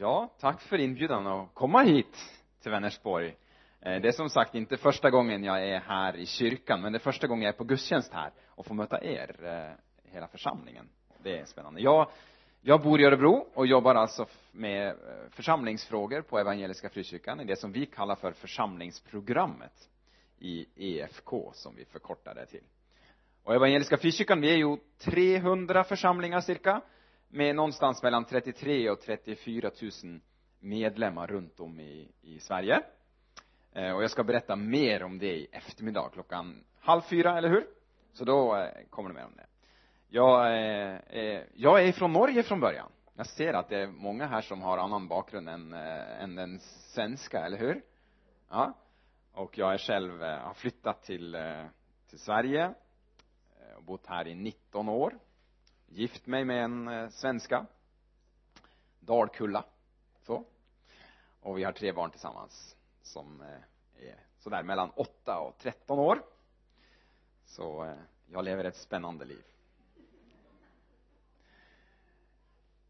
Ja, tack för inbjudan att komma hit till Vänersborg. Eh, det är som sagt inte första gången jag är här i kyrkan, men det är första gången jag är på gudstjänst här och får möta er, eh, hela församlingen. Det är spännande. Jag, jag bor i Örebro och jobbar alltså med eh, församlingsfrågor på Evangeliska Frikyrkan i det som vi kallar för församlingsprogrammet i EFK, som vi förkortar det till. Och Evangeliska Frikyrkan, vi är ju 300 församlingar cirka, med någonstans mellan 33 och 34 000 medlemmar runt om i, i Sverige. Eh, och jag ska berätta mer om det i eftermiddag klockan halv fyra, eller hur? Så då eh, kommer det mer om det. Jag, eh, eh jag är från Norge från början. Jag ser att det är många här som har annan bakgrund än, eh, än den svenska, eller hur? Ja. Och jag är själv, eh, har flyttat till, till Sverige och bott här i 19 år gift mig med en eh, svenska. Dalkulla. Så. Och vi har tre barn tillsammans som eh, är sådär mellan 8 och 13 år. Så eh, jag lever ett spännande liv.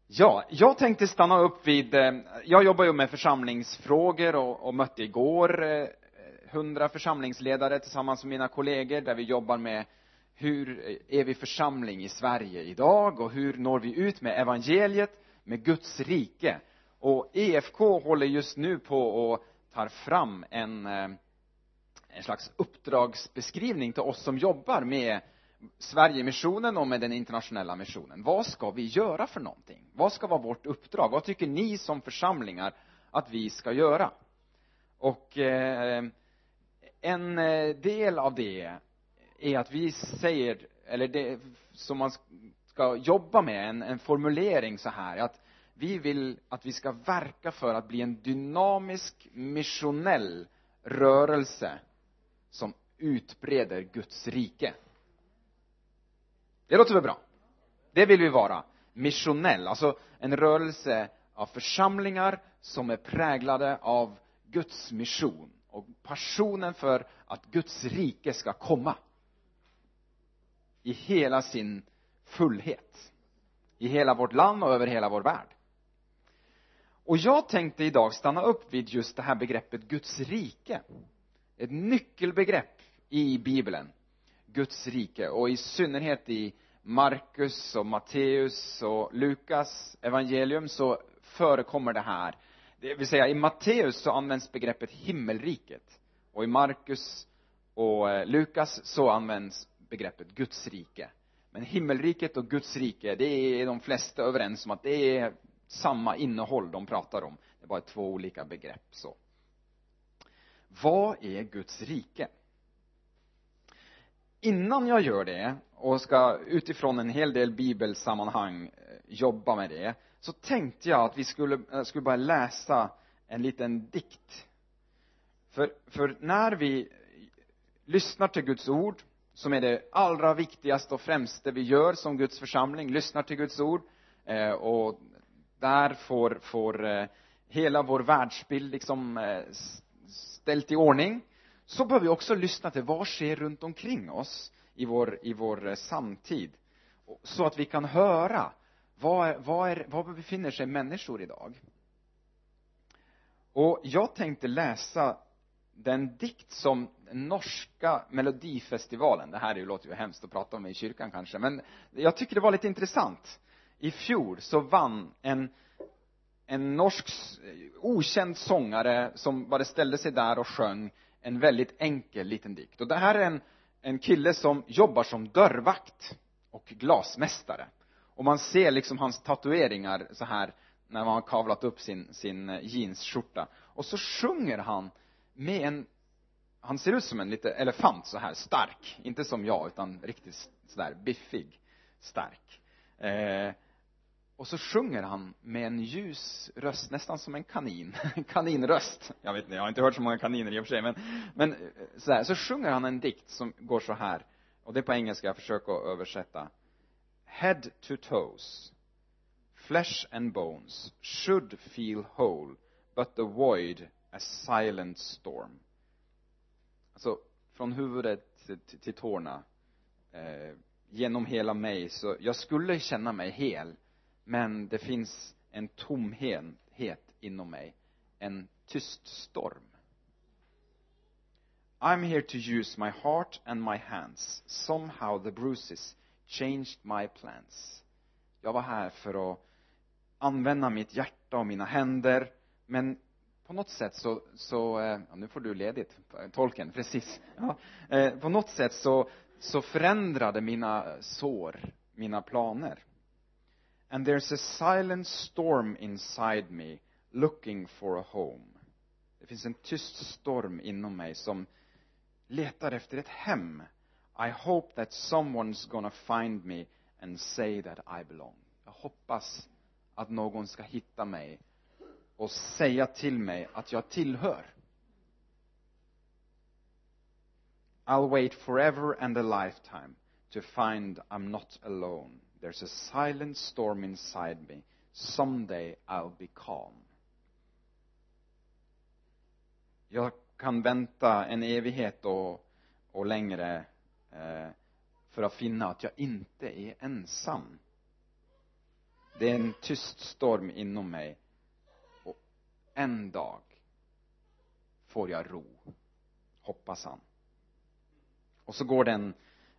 Ja, jag tänkte stanna upp vid, eh, jag jobbar ju med församlingsfrågor och, och mötte igår eh, hundra församlingsledare tillsammans med mina kollegor där vi jobbar med hur är vi församling i Sverige idag och hur når vi ut med evangeliet, med Guds rike. Och EFK håller just nu på och tar fram en, eh, en slags uppdragsbeskrivning till oss som jobbar med Sverigemissionen och med den internationella missionen. Vad ska vi göra för någonting? Vad ska vara vårt uppdrag? Vad tycker ni som församlingar att vi ska göra? Och eh, en eh, del av det är att vi säger, eller det som man ska jobba med, en, en formulering så här, att vi vill att vi ska verka för att bli en dynamisk, missionell rörelse som utbreder Guds rike. Det låter väl bra? Det vill vi vara. Missionell, alltså en rörelse av församlingar som är präglade av Guds mission och passionen för att Guds rike ska komma i hela sin fullhet. I hela vårt land och över hela vår värld. Och jag tänkte idag stanna upp vid just det här begreppet Guds rike. Ett nyckelbegrepp i bibeln. Guds rike. Och i synnerhet i Markus och Matteus och Lukas evangelium så förekommer det här. Det vill säga i Matteus så används begreppet himmelriket. Och i Markus och eh, Lukas så används begreppet Guds rike. Men himmelriket och Guds rike, det är de flesta överens om att det är samma innehåll de pratar om. Det är bara två olika begrepp så. Vad är Guds rike? Innan jag gör det och ska utifrån en hel del bibelsammanhang eh, jobba med det, så tänkte jag att vi skulle, eh, skulle bara läsa en liten dikt. För, för när vi lyssnar till Guds ord som är det allra viktigaste och främsta vi gör som Guds församling, lyssnar till Guds ord. Eh, och där får, får eh, hela vår världsbild liksom eh, ställt i ordning. Så bör vi också lyssna till vad sker runt omkring oss i vår, i vår eh, samtid. Så att vi kan höra var, var, var befinner sig människor idag? Och jag tänkte läsa den dikt som norska melodifestivalen, det här är ju, låter ju hemskt att prata om i kyrkan kanske, men jag tycker det var lite intressant. I fjol så vann en, en norsk okänd sångare som bara ställde sig där och sjöng en väldigt enkel liten dikt. Och det här är en, en kille som jobbar som dörrvakt och glasmästare. Och man ser liksom hans tatueringar så här när man har kavlat upp sin, sin jeansskjorta. Och så sjunger han med en han ser ut som en lite elefant så här stark. Inte som jag utan riktigt sådär biffig stark. Eh, och så sjunger han med en ljus röst nästan som en kanin. Kaninröst. Jag vet inte jag har inte hört så många kaniner i och för sig men men eh, så här, så sjunger han en dikt som går så här och det är på engelska jag försöker att översätta. Head to toes flesh and bones should feel whole but the void a silent storm. Alltså från huvudet till, till, till tårna eh, genom hela mig så jag skulle känna mig hel men det finns en tomhet inom mig en tyst storm. I'm here to use my heart and my hands. Somehow the bruises changed my plans. Jag var här för att använda mitt hjärta och mina händer men på något sätt så, så eh, ja, nu får du ledigt, tolken, precis. Ja, eh, på något sätt så, så förändrade mina sår mina planer. And there's a silent storm inside me looking for a home. Det finns en tyst storm inom mig som letar efter ett hem. I hope that someone's gonna find me and say that I belong. Jag hoppas att någon ska hitta mig och säga till mig att jag tillhör. I'll wait forever and a lifetime to find I'm not alone. There's a silent storm inside me. Someday I'll be calm. Jag kan vänta en evighet och, och längre eh, för att finna att jag inte är ensam. Det är en tyst storm inom mig en dag får jag ro, hoppas han. Och så går den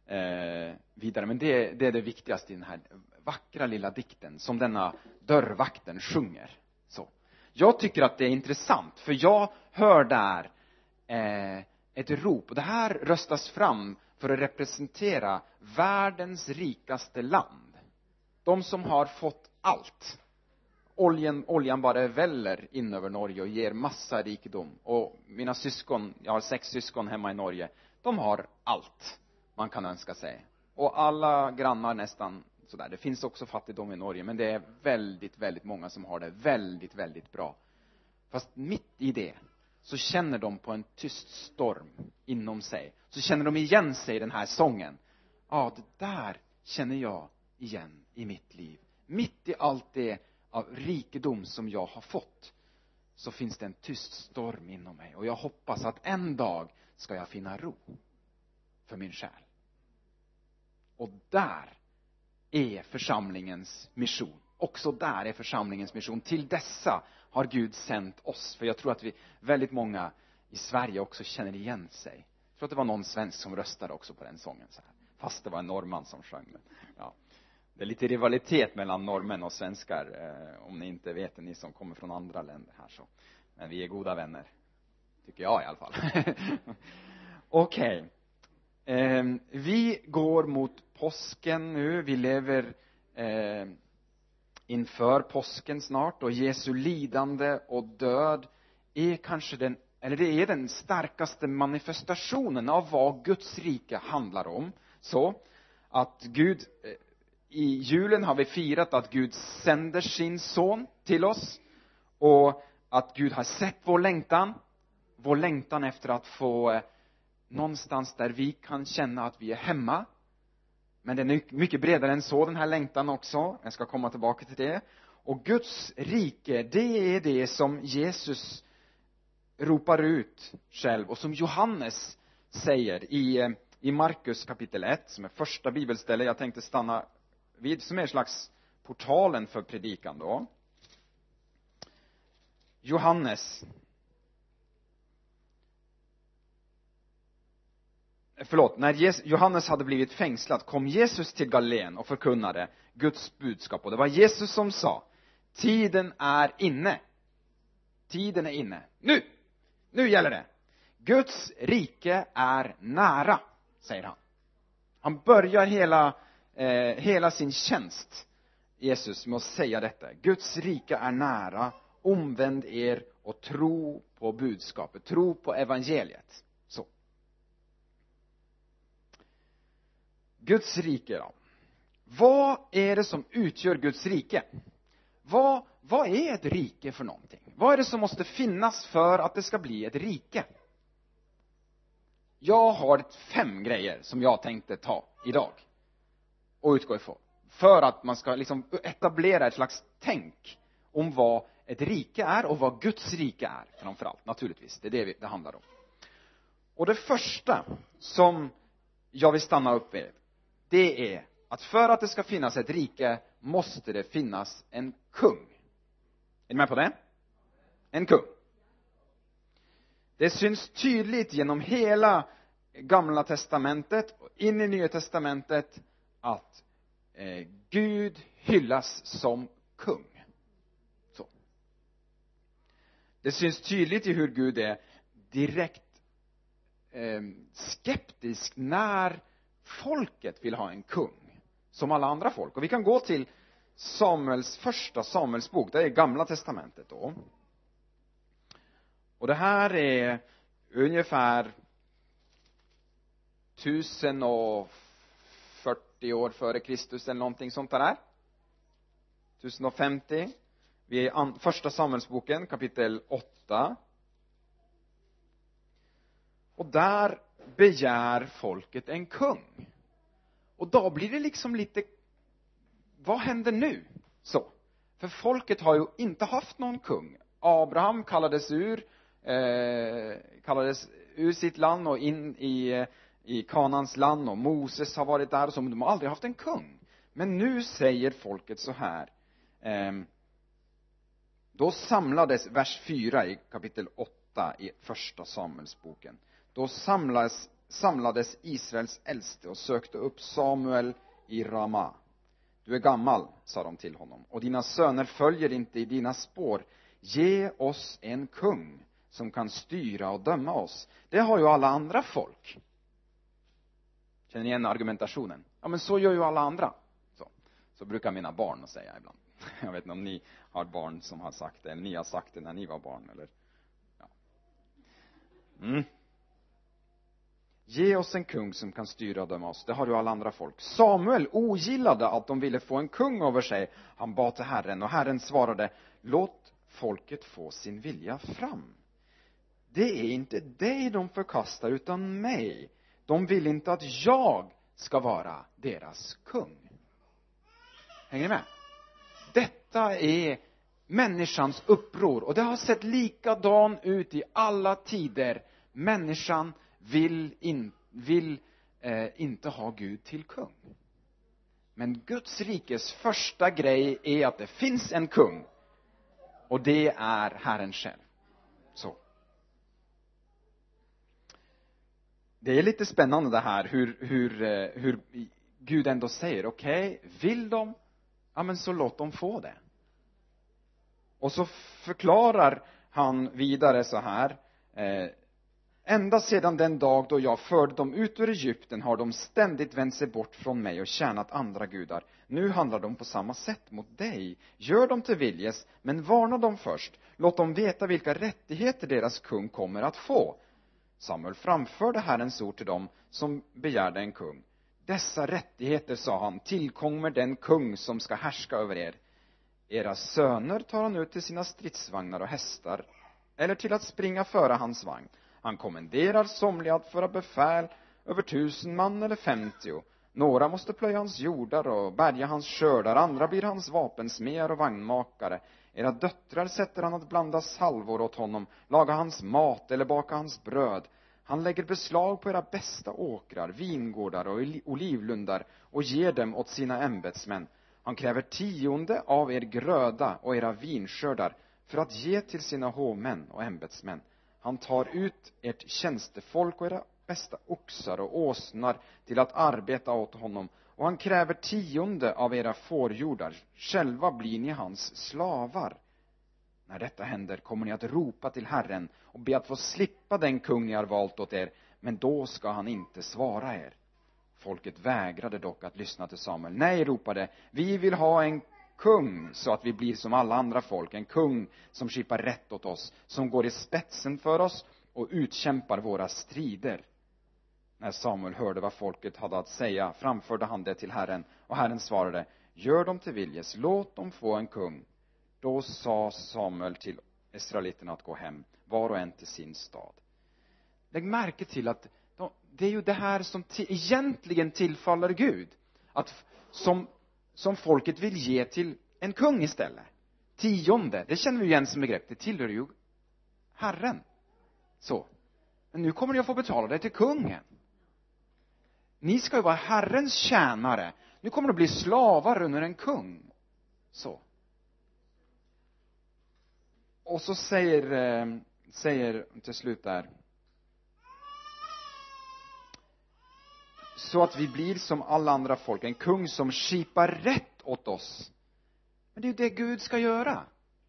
eh, vidare, men det, det är det viktigaste i den här vackra lilla dikten som denna dörrvakten sjunger. Så. Jag tycker att det är intressant, för jag hör där eh, ett rop, och det här röstas fram för att representera världens rikaste land. De som har fått allt. Oljan, oljan bara väller in över Norge och ger massa rikedom. Och mina syskon, jag har sex syskon hemma i Norge, de har allt man kan önska sig. Och alla grannar nästan sådär. Det finns också fattigdom i Norge, men det är väldigt, väldigt många som har det väldigt, väldigt bra. Fast mitt i det så känner de på en tyst storm inom sig. Så känner de igen sig i den här sången. Ja, det där känner jag igen i mitt liv. Mitt i allt det av rikedom som jag har fått så finns det en tyst storm inom mig och jag hoppas att en dag ska jag finna ro för min själ. Och där är församlingens mission. Också där är församlingens mission. Till dessa har Gud sänt oss. För jag tror att vi, väldigt många i Sverige också känner igen sig. Jag tror att det var någon svensk som röstade också på den sången så här. Fast det var en norrman som sjöng den. Ja. Det är lite rivalitet mellan norrmän och svenskar, eh, om ni inte vet det, ni som kommer från andra länder här så. Men vi är goda vänner. Tycker jag i alla fall. Okej. Okay. Eh, vi går mot påsken nu. Vi lever eh, inför påsken snart och Jesu lidande och död är kanske den, eller det är den starkaste manifestationen av vad Guds rike handlar om. Så att Gud, eh, i julen har vi firat att Gud sänder sin son till oss och att Gud har sett vår längtan, vår längtan efter att få eh, någonstans där vi kan känna att vi är hemma. Men den är mycket bredare än så, den här längtan också. Jag ska komma tillbaka till det. Och Guds rike, det är det som Jesus ropar ut själv och som Johannes säger i, eh, i Markus kapitel 1, som är första bibelstället jag tänkte stanna vid, som är en slags portalen för predikan då. Johannes förlåt, när Johannes hade blivit fängslad kom Jesus till Galileen och förkunnade Guds budskap. Och det var Jesus som sa, tiden är inne. Tiden är inne. Nu! Nu gäller det. Guds rike är nära, säger han. Han börjar hela, eh, hela sin tjänst, Jesus, med att säga detta. Guds rike är nära, omvänd er och tro på budskapet, tro på evangeliet. så Guds rike då? Vad är det som utgör Guds rike? Vad, vad är ett rike för någonting? Vad är det som måste finnas för att det ska bli ett rike? Jag har fem grejer som jag tänkte ta idag och utgå ifrån. För att man ska liksom etablera ett slags tänk om vad ett rike är och vad Guds rike är framför allt, naturligtvis. Det är det det handlar om. Och det första som jag vill stanna upp vid, det är att för att det ska finnas ett rike måste det finnas en kung. Är ni med på det? en kung det syns tydligt genom hela gamla testamentet och in i nya testamentet att eh, Gud hyllas som kung. Så. Det syns tydligt i hur Gud är direkt eh, skeptisk när folket vill ha en kung som alla andra folk. Och vi kan gå till Samuels första Samuels bok, det är gamla testamentet då. Och det här är ungefär 40 år före Kristus eller någonting sånt där. 1050 vi är i första samhällsboken, kapitel 8 och där begär folket en kung. Och då blir det liksom lite vad händer nu? Så. För folket har ju inte haft någon kung. Abraham kallades ur eh, kallades ur sitt land och in i, eh, i Kanans land och Moses har varit där och så, men de har aldrig haft en kung. Men nu säger folket så här eh, då samlades, vers 4 i kapitel 8 i första Samuelsboken. Då samlades, samlades Israels äldste och sökte upp Samuel i Rama du är gammal, sa de till honom, och dina söner följer inte i dina spår. Ge oss en kung som kan styra och döma oss. Det har ju alla andra folk känner ni igen argumentationen ja men så gör ju alla andra så, så brukar mina barn säga ibland jag vet inte om ni har barn som har sagt det eller ni har sagt det när ni var barn eller ja mm. Ge oss en kung som kan styra och döma oss. Det har ju alla andra folk. Samuel ogillade att de ville få en kung över sig. Han bad till Herren och Herren svarade, låt folket få sin vilja fram det är inte dig de förkastar utan mig de vill inte att jag ska vara deras kung. Hänger ni med? Detta är människans uppror och det har sett likadan ut i alla tider. Människan vill, in, vill eh, inte ha Gud till kung. Men Guds rikes första grej är att det finns en kung och det är Herren själv så det är lite spännande det här hur, hur, eh, hur Gud ändå säger, okej, okay, vill de, ja men så låt dem få det. Och så förklarar han vidare så här, eh, ända sedan den dag då jag förde dem ut ur Egypten har de ständigt vänt sig bort från mig och tjänat andra gudar. Nu handlar de på samma sätt mot dig. Gör dem till viljes, men varna dem först. Låt dem veta vilka rättigheter deras kung kommer att få. Samuel framförde Herrens ord till dem som begärde en kung. Dessa rättigheter, sa han, tillkommer den kung som ska härska över er. Era söner tar han ut till sina stridsvagnar och hästar, eller till att springa före hans vagn. Han kommenderar somliga att föra befäl över tusen man eller femtio. Några måste plöja hans jordar och bärga hans skördar, andra blir hans vapensmeder och vagnmakare. Era döttrar sätter han att blanda salvor åt honom, laga hans mat eller baka hans bröd. Han lägger beslag på era bästa åkrar, vingårdar och olivlundar och ger dem åt sina ämbetsmän. Han kräver tionde av er gröda och era vinskördar för att ge till sina hovmän och ämbetsmän. Han tar ut ert tjänstefolk och era bästa oxar och åsnar till att arbeta åt honom och han kräver tionde av era fårjordar. Själva blir ni hans slavar. När detta händer kommer ni att ropa till Herren och be att få slippa den kung ni har valt åt er, men då ska han inte svara er. Folket vägrade dock att lyssna till Samuel. Nej, ropade, vi vill ha en kung så att vi blir som alla andra folk, en kung som skipar rätt åt oss, som går i spetsen för oss och utkämpar våra strider. När Samuel hörde vad folket hade att säga framförde han det till Herren och Herren svarade, gör dem till viljes, låt dem få en kung. Då sa Samuel till israeliterna att gå hem, var och en till sin stad. Lägg märke till att de, det är ju det här som till, egentligen tillfaller Gud. Att, som, som folket vill ge till en kung istället. Tionde, det känner vi igen som begrepp, det tillhör ju Herren. Så. Men nu kommer ni att få betala det till kungen ni ska ju vara Herrens tjänare nu kommer det att bli slavar under en kung så och så säger, eh, säger till slut där så att vi blir som alla andra folk, en kung som skipar rätt åt oss. Men det är ju det Gud ska göra.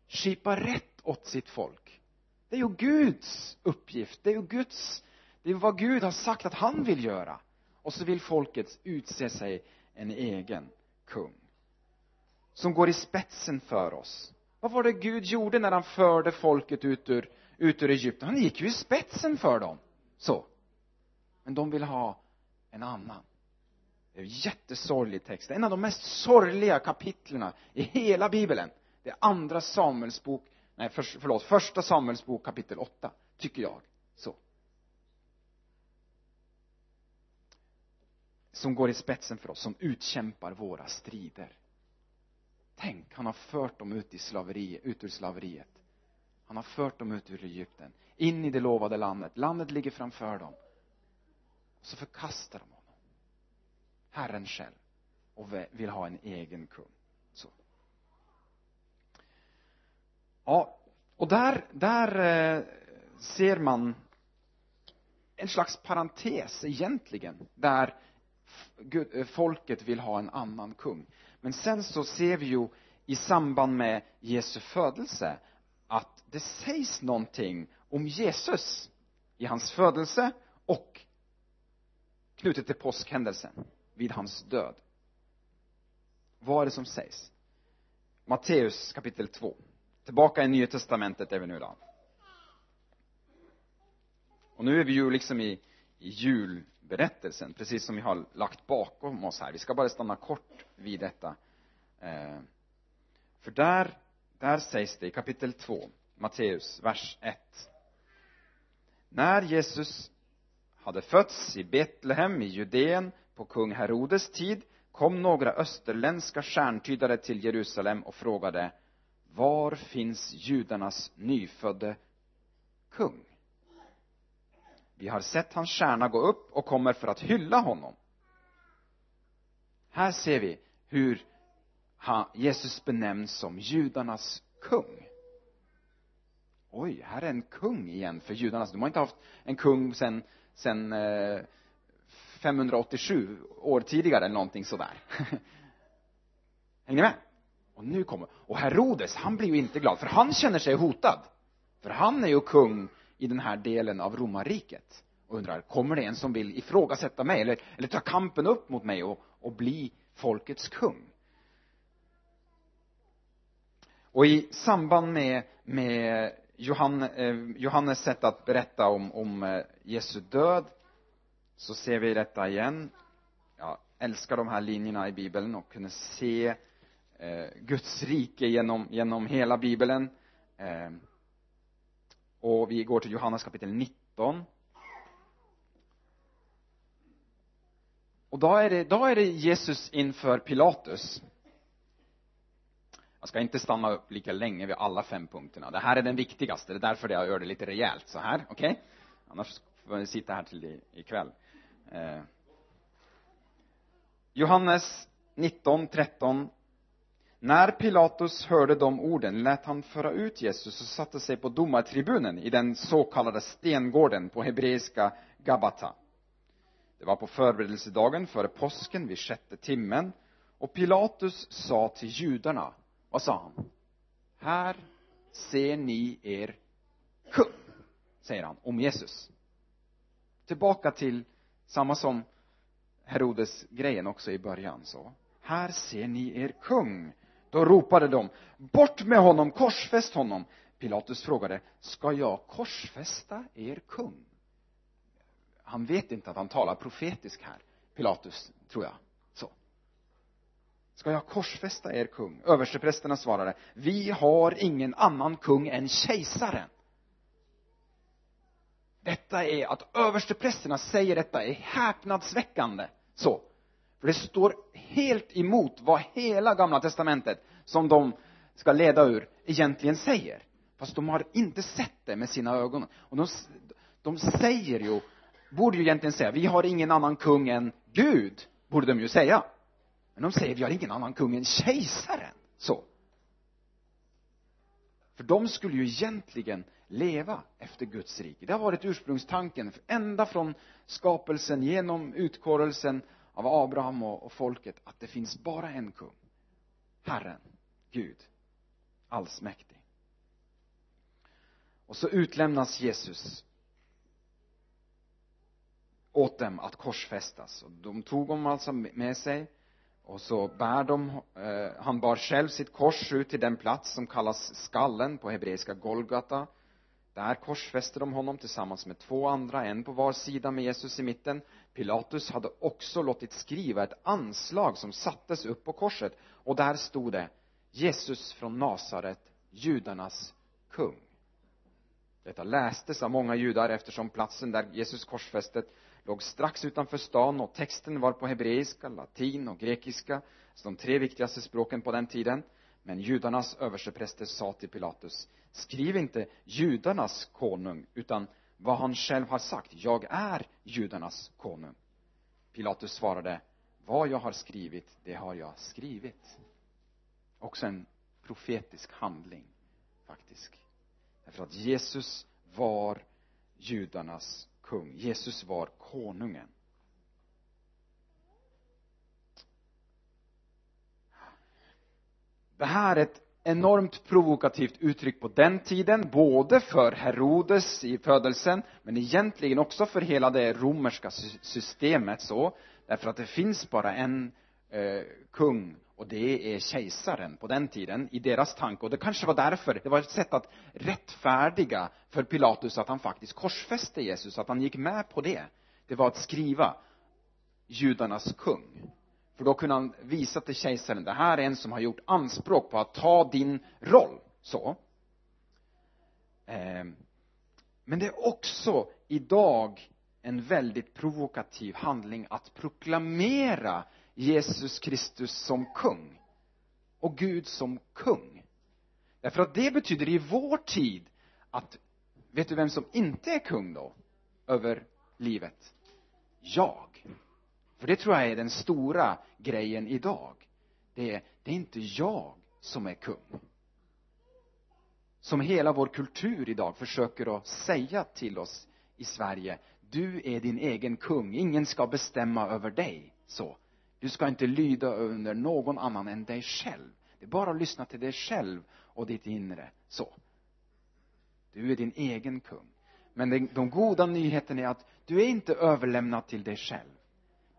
Skipa rätt åt sitt folk. Det är ju Guds uppgift. Det är ju Guds, det är vad Gud har sagt att han vill göra. Och så vill folket utse sig en egen kung. Som går i spetsen för oss. Vad var det Gud gjorde när han förde folket ut ur, ut ur Egypten? Han gick ju i spetsen för dem. Så. Men de vill ha en annan. Det är en jättesorglig text. En av de mest sorgliga kapitlerna i hela bibeln. Det är andra Samuelsbok, nej för, förlåt, första Samuelsbok kapitel 8, tycker jag. Så. Som går i spetsen för oss, som utkämpar våra strider. Tänk, han har fört dem ut i slaveri, ut ur slaveriet. Han har fört dem ut ur Egypten, in i det lovade landet. Landet ligger framför dem. Och så förkastar de honom. Herren själv. Och vill ha en egen kung. Så. Ja, och där, där eh, ser man en slags parentes egentligen, där Gud, eh, folket vill ha en annan kung. Men sen så ser vi ju i samband med Jesu födelse att det sägs någonting om Jesus i hans födelse och knutet till påskhändelsen vid hans död. Vad är det som sägs? Matteus kapitel 2. Tillbaka i Nya Testamentet är vi nu då. Och nu är vi ju liksom i, i berättelsen, precis som vi har lagt bakom oss här. Vi ska bara stanna kort vid detta. Eh, för där, där sägs det i kapitel 2, Matteus, vers 1. När Jesus hade fötts i Betlehem i Judeen på kung Herodes tid kom några österländska stjärntydare till Jerusalem och frågade var finns judarnas nyfödde kung? Vi har sett hans stjärna gå upp och kommer för att hylla honom. Här ser vi hur Jesus benämns som judarnas kung. Oj, här är en kung igen för judarna. De har inte haft en kung sen, sen eh, 587 år tidigare eller någonting sådär. Hänger ni med? Och nu kommer, och Herodes, han blir ju inte glad, för han känner sig hotad. För han är ju kung i den här delen av romarriket. Och undrar, kommer det en som vill ifrågasätta mig, eller, eller ta kampen upp mot mig och, och bli folkets kung? Och i samband med, med Johannes, eh, Johannes sätt att berätta om, om eh, Jesu död så ser vi detta igen. Jag älskar de här linjerna i Bibeln och kunde se eh, Guds rike genom, genom hela Bibeln. Eh, och vi går till Johannes kapitel 19. Och då är det, då är det Jesus inför Pilatus. Jag ska inte stanna upp lika länge vid alla fem punkterna. Det här är den viktigaste, det är därför jag gör det lite rejält så här, okej? Okay? Annars får vi sitta här till ikväll. Eh. Johannes 19, 13. När Pilatus hörde de orden lät han föra ut Jesus och satte sig på domartribunen i den så kallade stengården på hebreiska Gabata. Det var på förberedelsedagen före påsken vid sjätte timmen och Pilatus sa till judarna, vad sa han? Här ser ni er kung, säger han om Jesus. Tillbaka till samma som Herodes grejen också i början så. Här ser ni er kung. Då ropade de, bort med honom, korsfäst honom. Pilatus frågade, ska jag korsfästa er kung? Han vet inte att han talar profetisk här, Pilatus, tror jag. Så. Ska jag korsfästa er kung? Översteprästerna svarade, vi har ingen annan kung än kejsaren. Detta är att översteprästerna säger detta är häpnadsväckande. Så. För det står helt emot vad hela gamla testamentet, som de ska leda ur, egentligen säger. Fast de har inte sett det med sina ögon. Och de, de säger ju, borde ju egentligen säga, vi har ingen annan kung än Gud, borde de ju säga. Men de säger, vi har ingen annan kung än kejsaren. Så. för de skulle ju egentligen leva efter Guds rike det har varit ursprungstanken ända från skapelsen genom utkorrelsen av Abraham och, och folket att det finns bara en kung. Herren, Gud allsmäktig. Och så utlämnas Jesus åt dem att korsfästas. Och de tog honom alltså med sig och så bär de, eh, han bar själv sitt kors ut till den plats som kallas skallen på hebreiska Golgata där korsfäste de honom tillsammans med två andra, en på var sida med Jesus i mitten. Pilatus hade också låtit skriva ett anslag som sattes upp på korset. Och där stod det Jesus från Nasaret, judarnas kung. Detta lästes av många judar eftersom platsen där Jesus korsfästet låg strax utanför stan och texten var på hebreiska, latin och grekiska, de tre viktigaste språken på den tiden. Men judarnas överstepräster sa till Pilatus, skriv inte judarnas konung, utan vad han själv har sagt, jag är judarnas konung. Pilatus svarade, vad jag har skrivit, det har jag skrivit. Också en profetisk handling, faktiskt. Därför att Jesus var judarnas kung. Jesus var konungen. Det här är ett enormt provokativt uttryck på den tiden, både för Herodes i födelsen, men egentligen också för hela det romerska systemet så, därför att det finns bara en eh, kung och det är kejsaren på den tiden i deras tanke. Och det kanske var därför det var ett sätt att rättfärdiga för Pilatus att han faktiskt korsfäste Jesus att han gick med på det. Det var att skriva judarnas kung för då kunde han visa till kejsaren det här är en som har gjort anspråk på att ta din roll. Så. Ehm, men det är också idag en väldigt provokativ handling att proklamera Jesus Kristus som kung och Gud som kung. Därför att det betyder i vår tid att vet du vem som inte är kung då? Över livet? Jag för det tror jag är den stora grejen idag. Det är, det är inte jag som är kung. Som hela vår kultur idag försöker att säga till oss i Sverige du är din egen kung, ingen ska bestämma över dig så. Du ska inte lyda under någon annan än dig själv. Det är bara att lyssna till dig själv och ditt inre så. Du är din egen kung. Men de, de goda nyheterna är att du är inte överlämnad till dig själv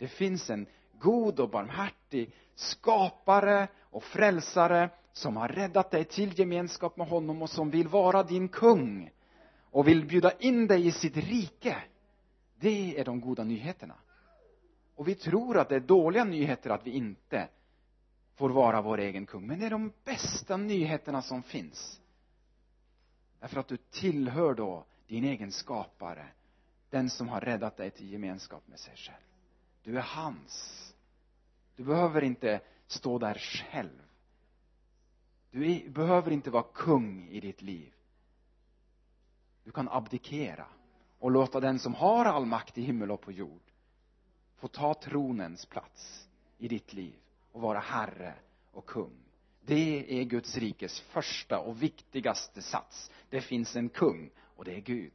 det finns en god och barmhärtig skapare och frälsare som har räddat dig till gemenskap med honom och som vill vara din kung och vill bjuda in dig i sitt rike. Det är de goda nyheterna. Och vi tror att det är dåliga nyheter att vi inte får vara vår egen kung men det är de bästa nyheterna som finns. Därför att du tillhör då din egen skapare den som har räddat dig till gemenskap med sig själv du är hans. Du behöver inte stå där själv. Du är, behöver inte vara kung i ditt liv. Du kan abdikera och låta den som har all makt i himmel och på jord få ta tronens plats i ditt liv och vara herre och kung. Det är Guds rikes första och viktigaste sats. Det finns en kung och det är Gud.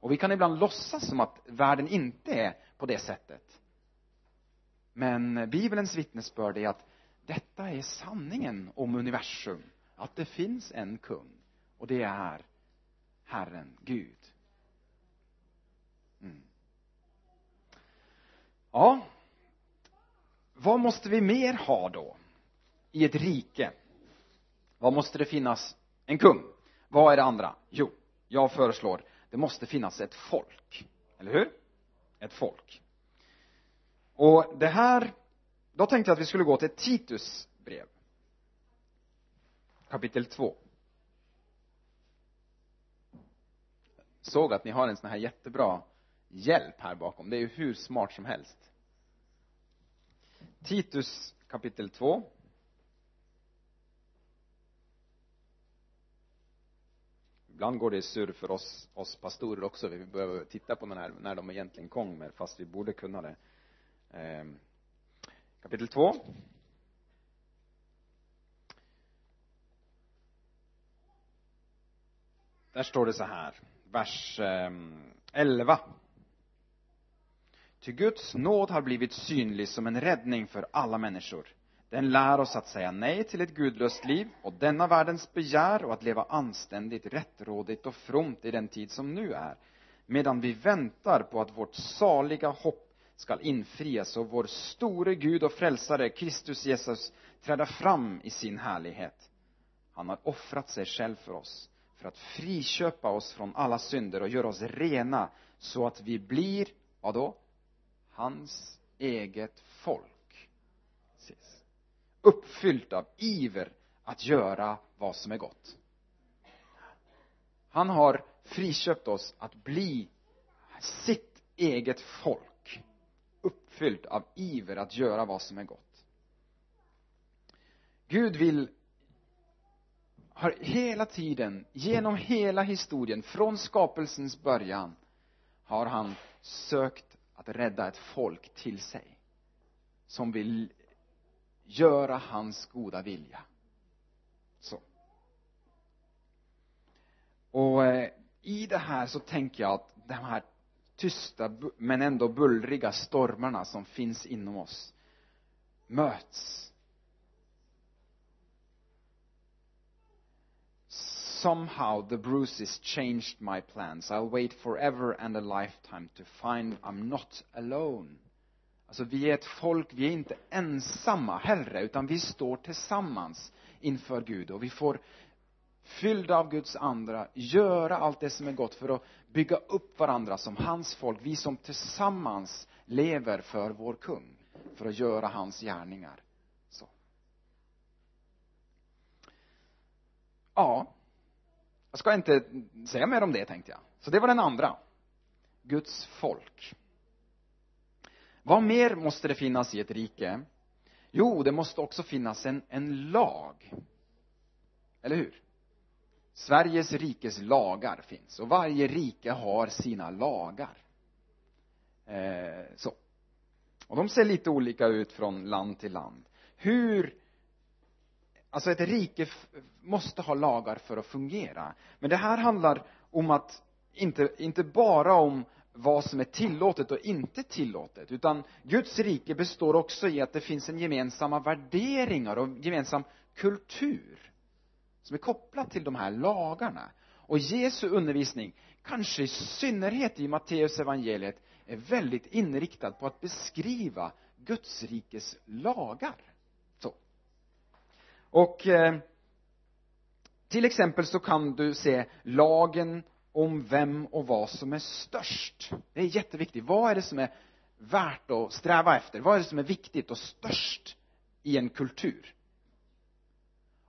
Och vi kan ibland låtsas som att världen inte är på det sättet men bibelns vittnesbörd är att detta är sanningen om universum att det finns en kung och det är Herren Gud. Mm. ja vad måste vi mer ha då? I ett rike vad måste det finnas en kung? Vad är det andra? Jo jag föreslår det måste finnas ett folk. Eller hur? Ett folk och det här då tänkte jag att vi skulle gå till Titus brev kapitel 2 såg att ni har en sån här jättebra hjälp här bakom. Det är ju hur smart som helst. Titus kapitel 2 ibland går det surr för oss, oss pastorer också. Vi behöver titta på den här, när de egentligen kommer fast vi borde kunna det. Ehm, kapitel 2 där står det så här vers ehm, 11 Ty Guds nåd har blivit synlig som en räddning för alla människor. Den lär oss att säga nej till ett gudlöst liv och denna världens begär och att leva anständigt, rättrådigt och fromt i den tid som nu är, medan vi väntar på att vårt saliga hopp skall infrias och vår store Gud och frälsare, Kristus Jesus, träda fram i sin härlighet. Han har offrat sig själv för oss, för att friköpa oss från alla synder och göra oss rena, så att vi blir, vad då? Hans eget folk. Precis. Uppfyllt av iver att göra vad som är gott. Han har friköpt oss att bli sitt eget folk. Uppfylld av iver att göra vad som är gott. Gud vill har hela tiden, genom hela historien, från skapelsens början, har han sökt att rädda ett folk till sig. Som vill göra hans goda vilja. Så. Och eh, i det här så tänker jag att de här tysta men ändå bullriga stormarna som finns inom oss möts somehow the bruises changed my plans. I'll wait forever and a lifetime to find I'm not alone. Alltså, vi är ett folk, vi är inte ensamma Herre, utan vi står tillsammans inför Gud och vi får fyllda av Guds andra, göra allt det som är gott för att bygga upp varandra som hans folk, vi som tillsammans lever för vår kung, för att göra hans gärningar. Så. Ja, jag ska inte säga mer om det tänkte jag. Så det var den andra. Guds folk. Vad mer måste det finnas i ett rike? Jo, det måste också finnas en, en lag. Eller hur? Sveriges rikes lagar finns och varje rike har sina lagar. Eh, så. Och de ser lite olika ut från land till land. Hur Alltså ett rike måste ha lagar för att fungera. Men det här handlar om att, inte, inte bara om vad som är tillåtet och inte tillåtet, utan Guds rike består också i att det finns en gemensamma värderingar och gemensam kultur som är kopplat till de här lagarna. Och Jesu undervisning, kanske i synnerhet i Matteus evangeliet, är väldigt inriktad på att beskriva Guds rikes lagar. så Och eh, till exempel så kan du se lagen om vem och vad som är störst. Det är jätteviktigt. Vad är det som är värt att sträva efter? Vad är det som är viktigt och störst i en kultur?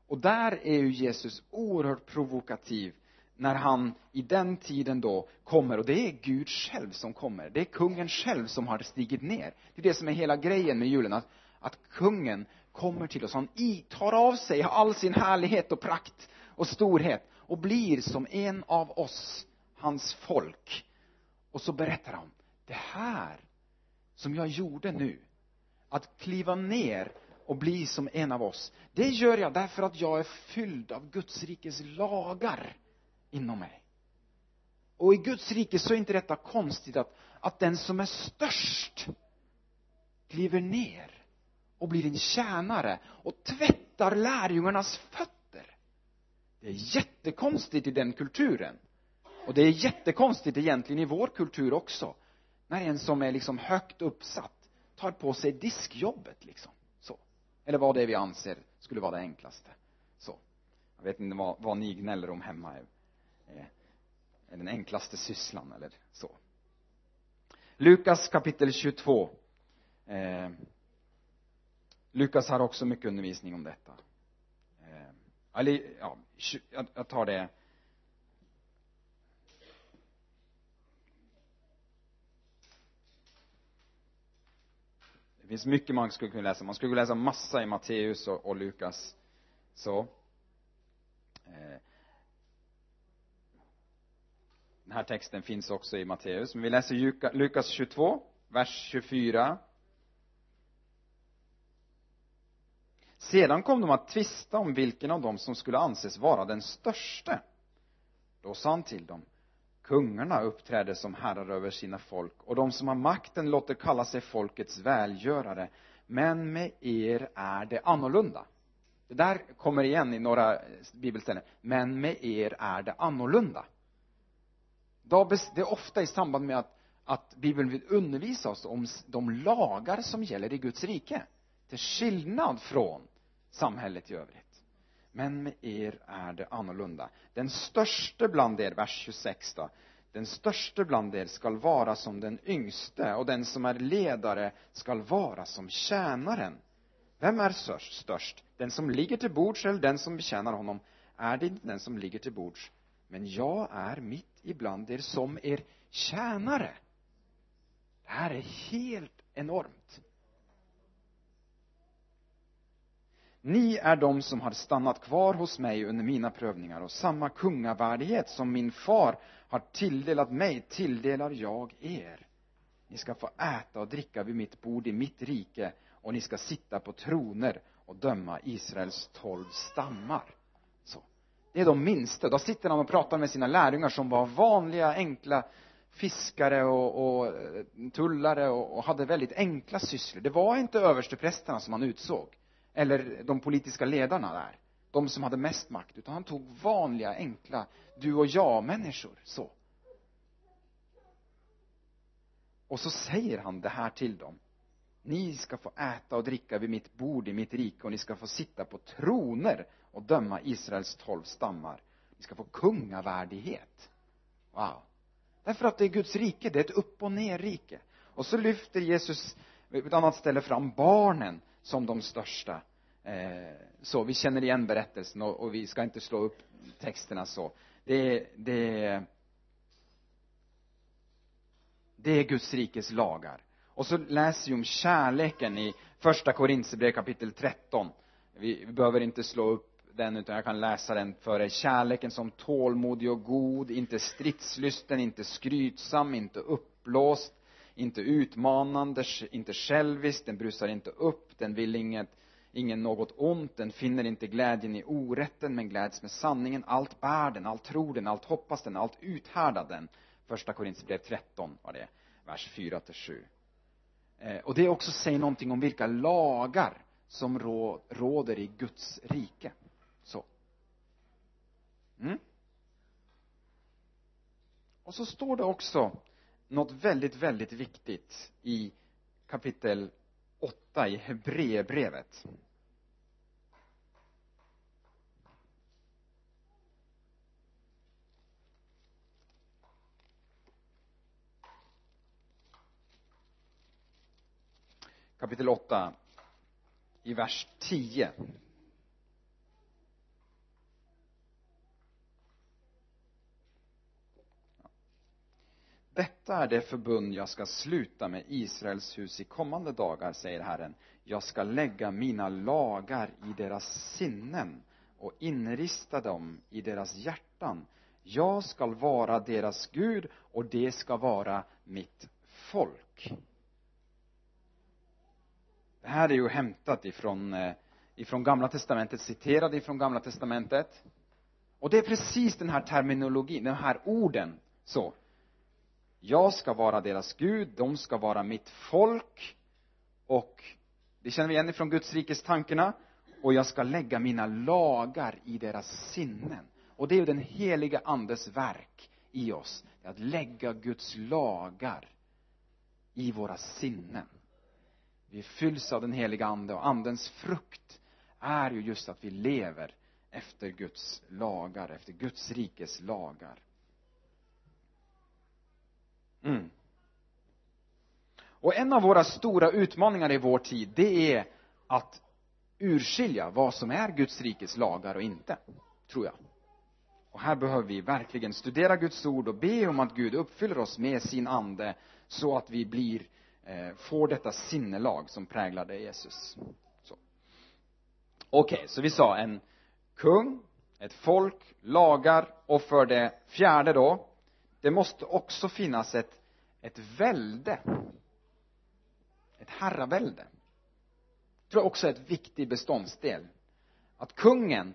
Och där är ju Jesus oerhört provokativ när han i den tiden då kommer, och det är Gud själv som kommer. Det är kungen själv som har stigit ner. Det är det som är hela grejen med julen, att, att kungen kommer till oss. Han tar av sig all sin härlighet och prakt och storhet och blir som en av oss, hans folk. Och så berättar han, det här som jag gjorde nu, att kliva ner och bli som en av oss, det gör jag därför att jag är fylld av Guds rikes lagar inom mig. Och i Guds rike så är inte detta konstigt att, att den som är störst kliver ner och blir en tjänare och tvättar lärjungarnas fötter. Det är jättekonstigt i den kulturen. Och det är jättekonstigt egentligen i vår kultur också. När en som är liksom högt uppsatt tar på sig diskjobbet liksom. Eller vad det är vi anser skulle vara det enklaste. Så. Jag vet inte vad, vad ni gnäller om hemma är, är den enklaste sysslan eller så. Lukas kapitel 22. Eh, Lukas har också mycket undervisning om detta. Eh, eller, ja, jag tar det Det finns mycket man skulle kunna läsa. Man skulle kunna läsa massa i Matteus och, och Lukas. Så. Eh, den här texten finns också i Matteus. Men vi läser Lukas 22, vers 24 Sedan kom de att tvista om vilken av dem som skulle anses vara den störste. då sa han till dem kungarna uppträder som herrar över sina folk och de som har makten låter kalla sig folkets välgörare. Men med er är det annorlunda. Det där kommer igen i några bibelställen. Men med er är det annorlunda. Det är ofta i samband med att, att bibeln vill undervisa oss om de lagar som gäller i Guds rike. Till skillnad från samhället i övrigt men med er är det annorlunda. Den störste bland er, vers 26 då den störste bland er skall vara som den yngste och den som är ledare skall vara som tjänaren. Vem är störst? Den som ligger till bords eller den som betjänar honom? Är det inte den som ligger till bords? Men jag är mitt ibland er som er tjänare. Det här är helt enormt. Ni är de som har stannat kvar hos mig under mina prövningar och samma kungavärdighet som min far har tilldelat mig tilldelar jag er. Ni ska få äta och dricka vid mitt bord i mitt rike och ni ska sitta på troner och döma Israels tolv stammar. Så det är de minsta. Då sitter han och pratar med sina lärjungar som var vanliga enkla fiskare och, och eh, tullare och, och hade väldigt enkla sysslor. Det var inte översteprästerna som han utsåg eller de politiska ledarna där. De som hade mest makt. Utan han tog vanliga enkla du och jag människor så. Och så säger han det här till dem. Ni ska få äta och dricka vid mitt bord i mitt rike och ni ska få sitta på troner och döma Israels tolv stammar. Ni ska få kungavärdighet. Wow. Därför att det är Guds rike, det är ett upp och ner rike och så lyfter Jesus vid ett annat ställe fram barnen som de största. Eh, så vi känner igen berättelsen och, och, vi ska inte slå upp texterna så. Det, det det är Guds rikes lagar. Och så läser vi om kärleken i första Korinthierbrevet kapitel 13 vi, vi behöver inte slå upp den utan jag kan läsa den för er. Kärleken som tålmodig och god inte stridslysten inte skrytsam inte uppblåst inte utmanande, inte självisk, den brusar inte upp, den vill inget, ingen något ont, den finner inte glädjen i orätten men gläds med sanningen, allt bär den, allt tror den, allt hoppas den, allt uthärdar den. Första Korinthierbrev 13 var det, vers 4 till 7. Eh, och det också säger någonting om vilka lagar som råder i Guds rike. Så. Mm. Och så står det också något väldigt, väldigt viktigt i kapitel 8 i Hebreerbrevet. Kapitel 8 i vers 10 Detta är det förbund jag ska sluta med Israels hus i kommande dagar, säger Herren. Jag ska lägga mina lagar i deras sinnen och inrista dem i deras hjärtan. Jag skall vara deras Gud och det ska vara mitt folk. Det här är ju hämtat ifrån, eh, ifrån gamla testamentet, citerat ifrån gamla testamentet. Och det är precis den här terminologin, de här orden, så jag ska vara deras Gud, de ska vara mitt folk. Och det känner vi igen ifrån Guds rikes tankarna och jag ska lägga mina lagar i deras sinnen. Och det är ju den heliga andes verk i oss. Att lägga Guds lagar i våra sinnen. Vi fylls av den heliga ande och andens frukt är ju just att vi lever efter Guds lagar, efter Guds rikes lagar. Mm. Och en av våra stora utmaningar i vår tid, det är att urskilja vad som är Guds rikes lagar och inte, tror jag. Och här behöver vi verkligen studera Guds ord och be om att Gud uppfyller oss med sin ande så att vi blir, eh, får detta sinnelag som präglade Jesus. Okej, okay, så vi sa en kung, ett folk, lagar och för det fjärde då, det måste också finnas ett, ett välde. Ett herravälde. Det tror jag också är ett viktig beståndsdel. Att kungen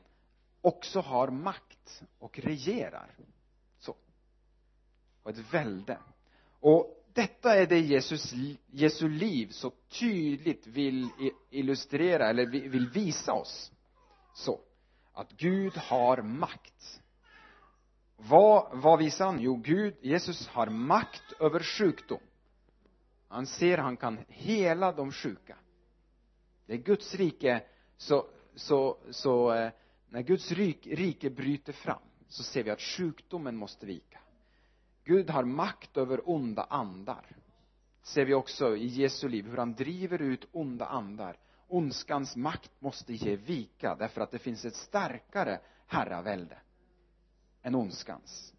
också har makt och regerar. Så. och ett välde. Och detta är det Jesus, Jesu liv så tydligt vill illustrera, eller vill visa oss. Så, att Gud har makt. Vad, vad visar han? Jo, Gud, Jesus har makt över sjukdom. Han ser han kan hela de sjuka. Det är Guds rike, så, så, så eh, när Guds rike bryter fram så ser vi att sjukdomen måste vika. Gud har makt över onda andar. Ser vi också i Jesu liv hur han driver ut onda andar. Ondskans makt måste ge vika därför att det finns ett starkare herravälde än ondskans.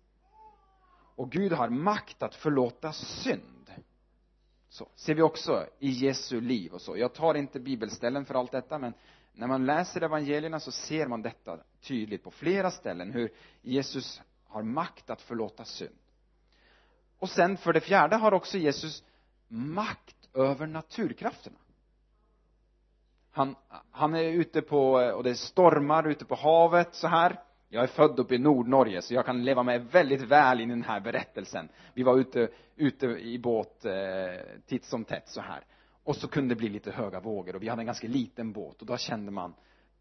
Och Gud har makt att förlåta synd. Så ser vi också i Jesu liv och så. Jag tar inte bibelställen för allt detta, men när man läser evangelierna så ser man detta tydligt på flera ställen, hur Jesus har makt att förlåta synd. Och sen för det fjärde har också Jesus makt över naturkrafterna. Han, han är ute på, och det stormar ute på havet så här. Jag är född uppe i Nordnorge, så jag kan leva mig väldigt väl i den här berättelsen. Vi var ute, ute i båt eh, titt som tätt så här. Och så kunde det bli lite höga vågor och vi hade en ganska liten båt och då kände man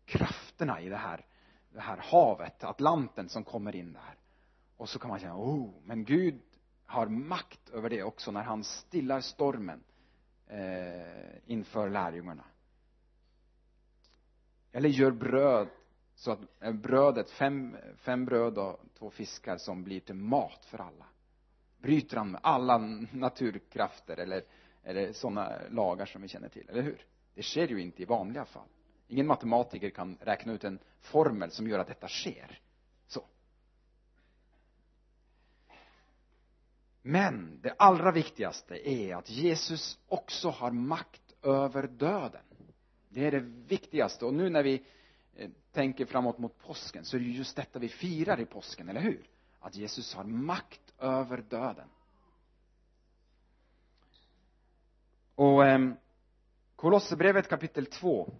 krafterna i det här, det här havet, Atlanten som kommer in där. Och så kan man känna, oh, men Gud har makt över det också när han stillar stormen eh, inför lärjungarna. Eller gör bröd så att brödet, fem, fem bröd och två fiskar som blir till mat för alla. Bryter han med alla naturkrafter eller, eller sådana lagar som vi känner till, eller hur? Det sker ju inte i vanliga fall. Ingen matematiker kan räkna ut en formel som gör att detta sker. Så Men det allra viktigaste är att Jesus också har makt över döden. Det är det viktigaste. Och nu när vi tänker framåt mot påsken så är det just detta vi firar i påsken, eller hur? Att Jesus har makt över döden. Och eh, Kolosserbrevet kapitel 2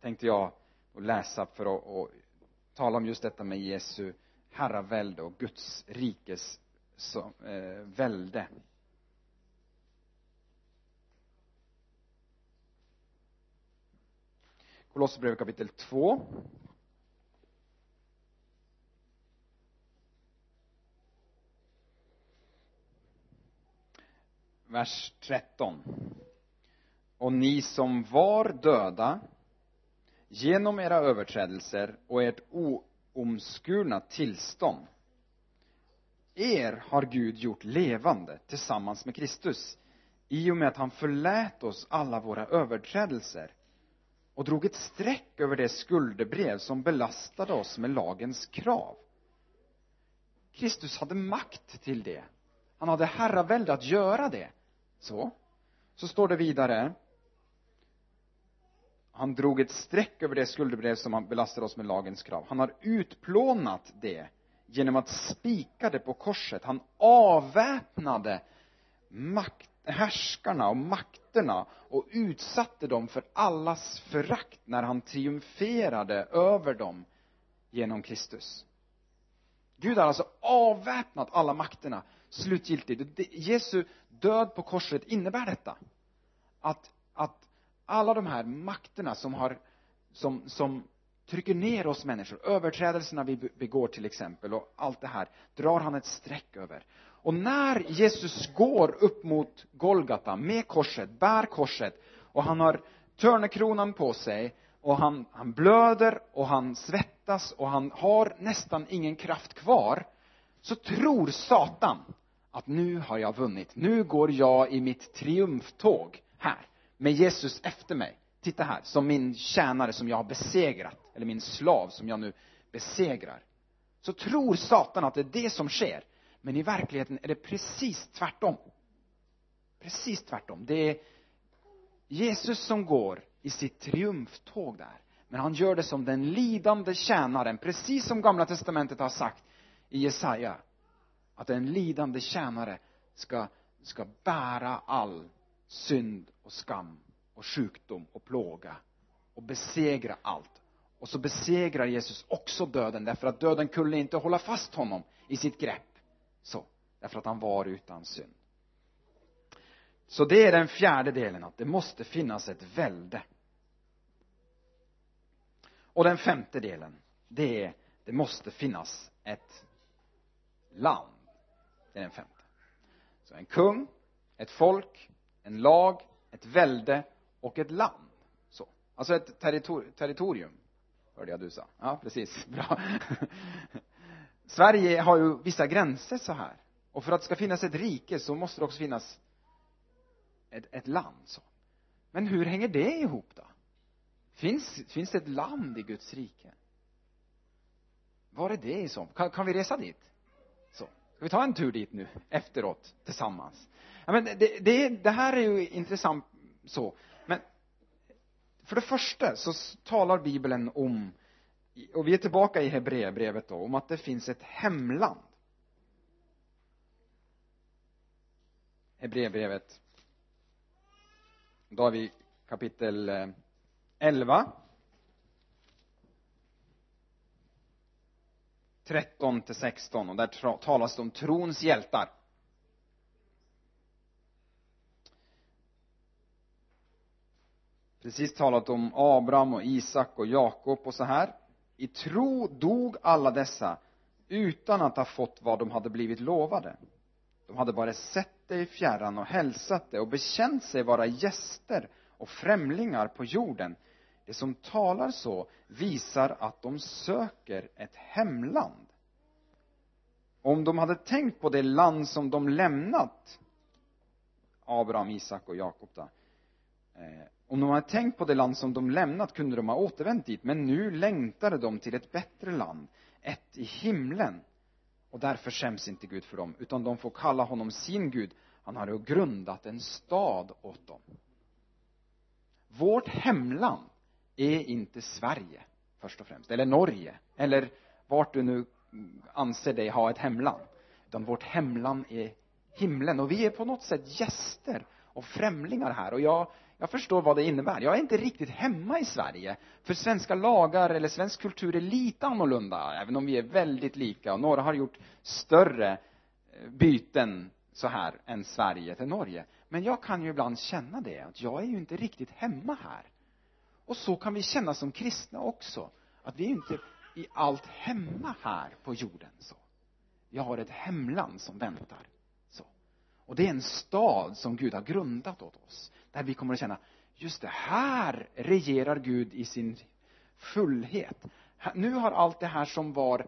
tänkte jag läsa för att och tala om just detta med Jesu herravälde och Guds rikes som, eh, välde. Kolosserbrevet kapitel 2. Vers 13. Och ni som var döda genom era överträdelser och ert oomskurna tillstånd er har Gud gjort levande tillsammans med Kristus i och med att han förlät oss alla våra överträdelser och drog ett streck över det skuldebrev som belastade oss med lagens krav. Kristus hade makt till det. Han hade herravälde att göra det. Så. Så står det vidare. Han drog ett streck över det skuldebrev som belastade oss med lagens krav. Han har utplånat det genom att spika det på korset. Han avväpnade makt, härskarna och makterna och utsatte dem för allas förakt när han triumferade över dem genom Kristus. Gud har alltså avväpnat alla makterna slutgiltigt. Jesu död på korset innebär detta. Att, att alla de här makterna som har, som, som trycker ner oss människor, överträdelserna vi begår till exempel och allt det här, drar han ett streck över. Och när Jesus går upp mot Golgata med korset, bär korset och han har törnekronan på sig och han, han blöder och han svettas och han har nästan ingen kraft kvar, så tror Satan att nu har jag vunnit. Nu går jag i mitt triumftåg här, med Jesus efter mig titta här, som min tjänare som jag har besegrat, eller min slav som jag nu besegrar. Så tror Satan att det är det som sker. Men i verkligheten är det precis tvärtom. Precis tvärtom. Det är Jesus som går i sitt triumftåg där. Men han gör det som den lidande tjänaren, precis som gamla testamentet har sagt i Jesaja. Att en lidande tjänare ska, ska bära all synd och skam och sjukdom och plåga och besegra allt. Och så besegrar Jesus också döden därför att döden kunde inte hålla fast honom i sitt grepp. Så. därför att han var utan synd. Så det är den fjärde delen att det måste finnas ett välde. Och den femte delen det är det måste finnas ett land. Det är den femte. Så en kung ett folk en lag ett välde och ett land. Så alltså ett territor territorium hörde jag du sa. Ja precis. Bra. Sverige har ju vissa gränser så här. Och för att det ska finnas ett rike så måste det också finnas ett, ett land så. Men hur hänger det ihop då? Finns, finns det ett land i Guds rike? Var är det i så kan, kan vi resa dit? Så. Ska vi ta en tur dit nu efteråt tillsammans? Ja, men det, det, det här är ju intressant så. Men för det första så talar bibeln om och vi är tillbaka i Hebreerbrevet då om att det finns ett hemland. Hebreerbrevet. Då har vi kapitel eh, 11 13 till 16 och där talas det om trons hjältar. Precis talat om Abraham och Isak och Jakob och så här i tro dog alla dessa utan att ha fått vad de hade blivit lovade. De hade bara sett det i fjärran och hälsat det och bekänt sig vara gäster och främlingar på jorden. Det som talar så visar att de söker ett hemland. Om de hade tänkt på det land som de lämnat Abraham, Isak och Jakob då eh, om de hade tänkt på det land som de lämnat kunde de ha återvänt dit men nu längtade de till ett bättre land ett i himlen. Och därför skäms inte Gud för dem utan de får kalla honom sin Gud. Han har ju grundat en stad åt dem. Vårt hemland är inte Sverige först och främst eller Norge eller vart du nu anser dig ha ett hemland utan vårt hemland är himlen. Och vi är på något sätt gäster och främlingar här. Och jag jag förstår vad det innebär. Jag är inte riktigt hemma i Sverige. För svenska lagar eller svensk kultur är lite annorlunda även om vi är väldigt lika. Och några har gjort större eh, byten så här än Sverige till Norge. Men jag kan ju ibland känna det att jag är ju inte riktigt hemma här. Och så kan vi känna som kristna också att vi är inte i allt hemma här på jorden så. Vi har ett hemland som väntar så. Och det är en stad som Gud har grundat åt oss där vi kommer att känna just det här regerar Gud i sin fullhet. Nu har allt det här som var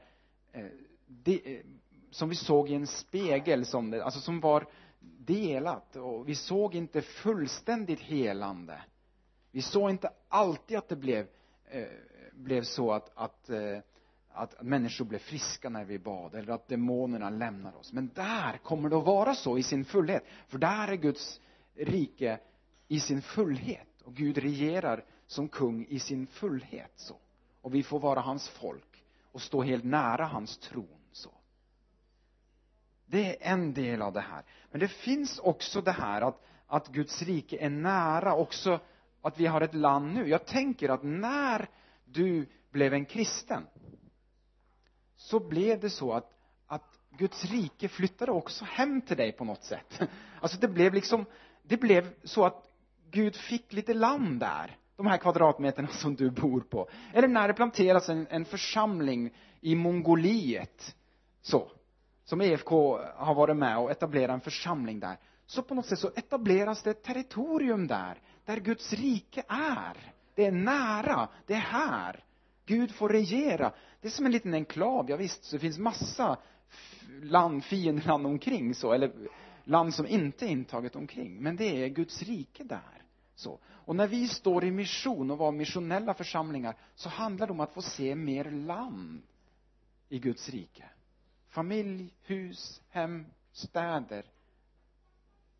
eh, det, eh, som vi såg i en spegel som det, alltså som var delat. Och vi såg inte fullständigt helande. Vi såg inte alltid att det blev eh, blev så att, att eh, att människor blev friska när vi bad eller att demonerna lämnar oss. Men där kommer det att vara så i sin fullhet. För där är Guds rike i sin fullhet. Och Gud regerar som kung i sin fullhet så. Och vi får vara hans folk och stå helt nära hans tron så. Det är en del av det här. Men det finns också det här att att Guds rike är nära också att vi har ett land nu. Jag tänker att när du blev en kristen så blev det så att att Guds rike flyttade också hem till dig på något sätt. Alltså det blev liksom det blev så att Gud fick lite land där de här kvadratmeterna som du bor på. Eller när det planteras en, en församling i Mongoliet så som EFK har varit med och etablerat en församling där så på något sätt så etableras det ett territorium där där Guds rike är. Det är nära, det är här. Gud får regera. Det är som en liten enklav, ja visst, så det finns massa land, fiendeland omkring så, eller land som inte är intaget omkring men det är Guds rike där. Så. Och när vi står i mission och var missionella församlingar så handlar det om att få se mer land i Guds rike. Familj, hus, hem, städer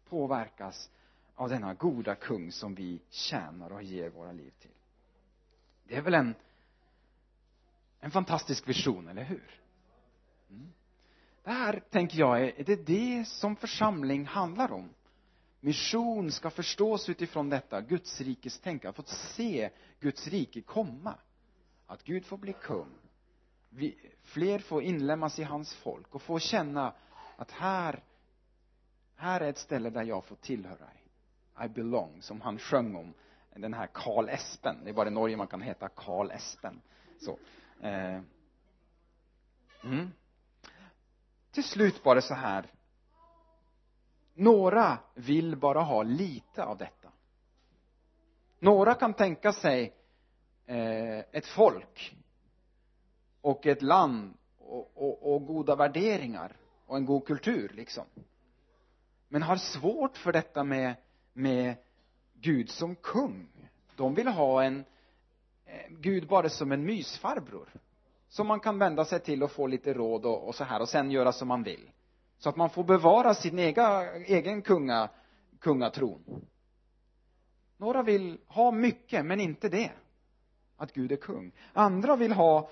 påverkas av denna goda kung som vi tjänar och ger våra liv till. Det är väl en en fantastisk vision, eller hur det här tänker jag är, är det det som församling handlar om? Mission ska förstås utifrån detta Guds rikes att få se Guds rike komma. Att Gud får bli kung. Vi, fler får inlämnas i hans folk och få känna att här här är ett ställe där jag får tillhöra. I belong som han sjöng om den här Karl Espen. Det är bara i Norge man kan heta Karl Espen. Så eh. mm till slut var det så här. Några vill bara ha lite av detta. Några kan tänka sig eh, ett folk och ett land och, och, och goda värderingar och en god kultur liksom. Men har svårt för detta med med Gud som kung. De vill ha en eh, Gud bara som en mysfarbror som man kan vända sig till och få lite råd och, och så här och sen göra som man vill. Så att man får bevara sin ega, egen kunga, kungatron. Några vill ha mycket men inte det. Att Gud är kung. Andra vill ha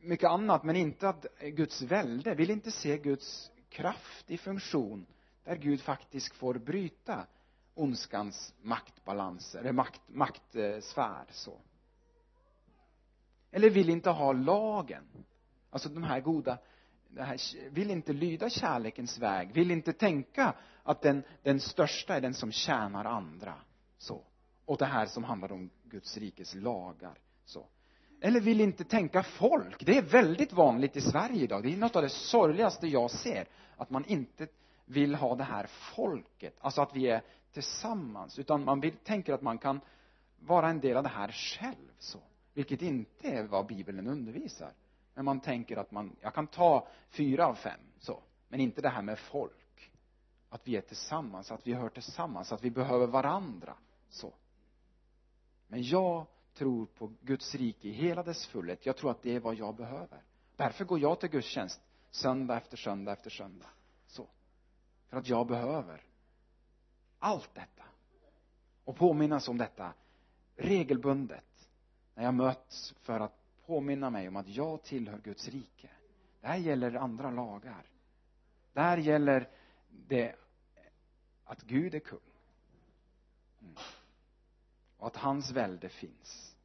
mycket annat men inte att Guds välde. Vill inte se Guds kraft i funktion där Gud faktiskt får bryta ondskans maktbalans eller makt, maktsfär så eller vill inte ha lagen? Alltså de här goda det här, vill inte lyda kärlekens väg? Vill inte tänka att den, den största är den som tjänar andra? Så. Och det här som handlar om Guds rikes lagar. Så. Eller vill inte tänka folk? Det är väldigt vanligt i Sverige idag. Det är något av det sorgligaste jag ser. Att man inte vill ha det här folket. Alltså att vi är tillsammans. Utan man vill, tänker att man kan vara en del av det här själv. Så vilket inte är vad bibeln undervisar. Men man tänker att man, jag kan ta fyra av fem så. Men inte det här med folk. Att vi är tillsammans, att vi hör tillsammans, att vi behöver varandra så. Men jag tror på Guds rike i hela dess fullhet. Jag tror att det är vad jag behöver. Därför går jag till gudstjänst söndag efter söndag efter söndag så. För att jag behöver allt detta. Och påminnas om detta regelbundet när jag möts för att påminna mig om att jag tillhör Guds rike. Det här gäller andra lagar. Det här gäller det att Gud är kung. Mm. och att hans välde finns.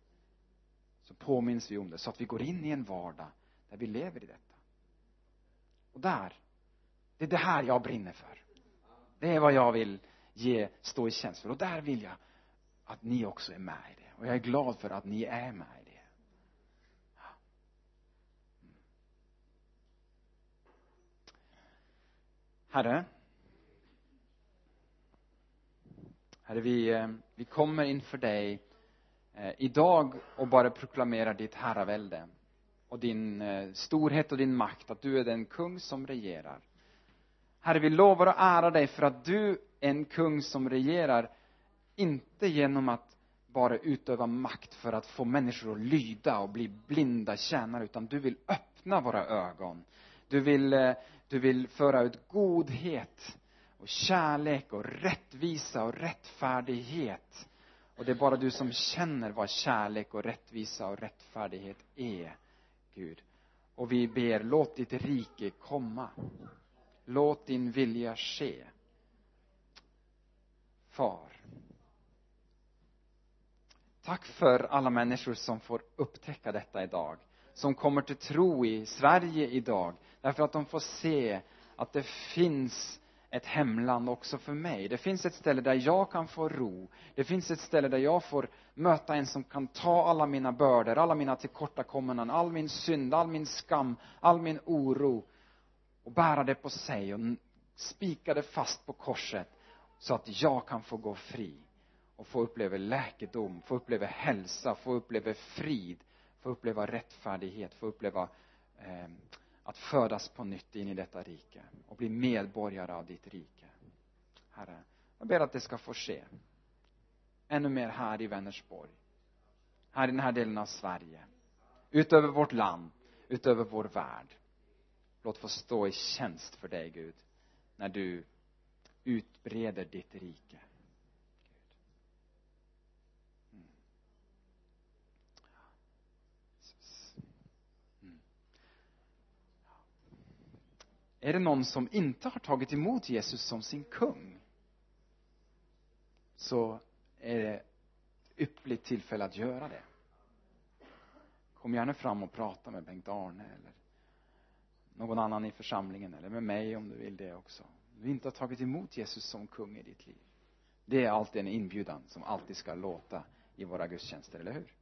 Så påminns vi om det så att vi går in i en vardag där vi lever i detta. Och där det är det här jag brinner för. Det är vad jag vill ge, stå i tjänst för. Och där vill jag att ni också är med i det och jag är glad för att ni är med i det Herre Herre, vi, eh, vi kommer inför dig eh, idag och bara proklamerar ditt herravälde och din eh, storhet och din makt, att du är den kung som regerar. Herre, vi lovar och ära dig för att du är en kung som regerar, inte genom att bara utöva makt för att få människor att lyda och bli blinda tjänare, utan du vill öppna våra ögon. Du vill, eh, du vill föra ut godhet och kärlek och rättvisa och rättfärdighet. Och det är bara du som känner vad kärlek och rättvisa och rättfärdighet är. Gud. Och vi ber, låt ditt rike komma. Låt din vilja ske. Far. Tack för alla människor som får upptäcka detta idag. Som kommer till tro i Sverige idag. Därför att de får se att det finns ett hemland också för mig. Det finns ett ställe där jag kan få ro. Det finns ett ställe där jag får möta en som kan ta alla mina bördor, alla mina tillkortakommanden, all min synd, all min skam, all min oro och bära det på sig och spika det fast på korset så att jag kan få gå fri och få uppleva läkedom, få uppleva hälsa, få uppleva frid, få uppleva rättfärdighet, få uppleva eh, att födas på nytt in i detta rike och bli medborgare av ditt rike. Herre, jag ber att det ska få ske. Ännu mer här i Vänersborg. Här i den här delen av Sverige. Utöver vårt land, utöver vår värld. Låt få stå i tjänst för dig, Gud, när du utbreder ditt rike. Är det någon som inte har tagit emot Jesus som sin kung så är det ett yppligt tillfälle att göra det. Kom gärna fram och prata med Bengt-Arne eller någon annan i församlingen eller med mig om du vill det också. Du inte har tagit emot Jesus som kung i ditt liv. Det är alltid en inbjudan som alltid ska låta i våra gudstjänster, eller hur?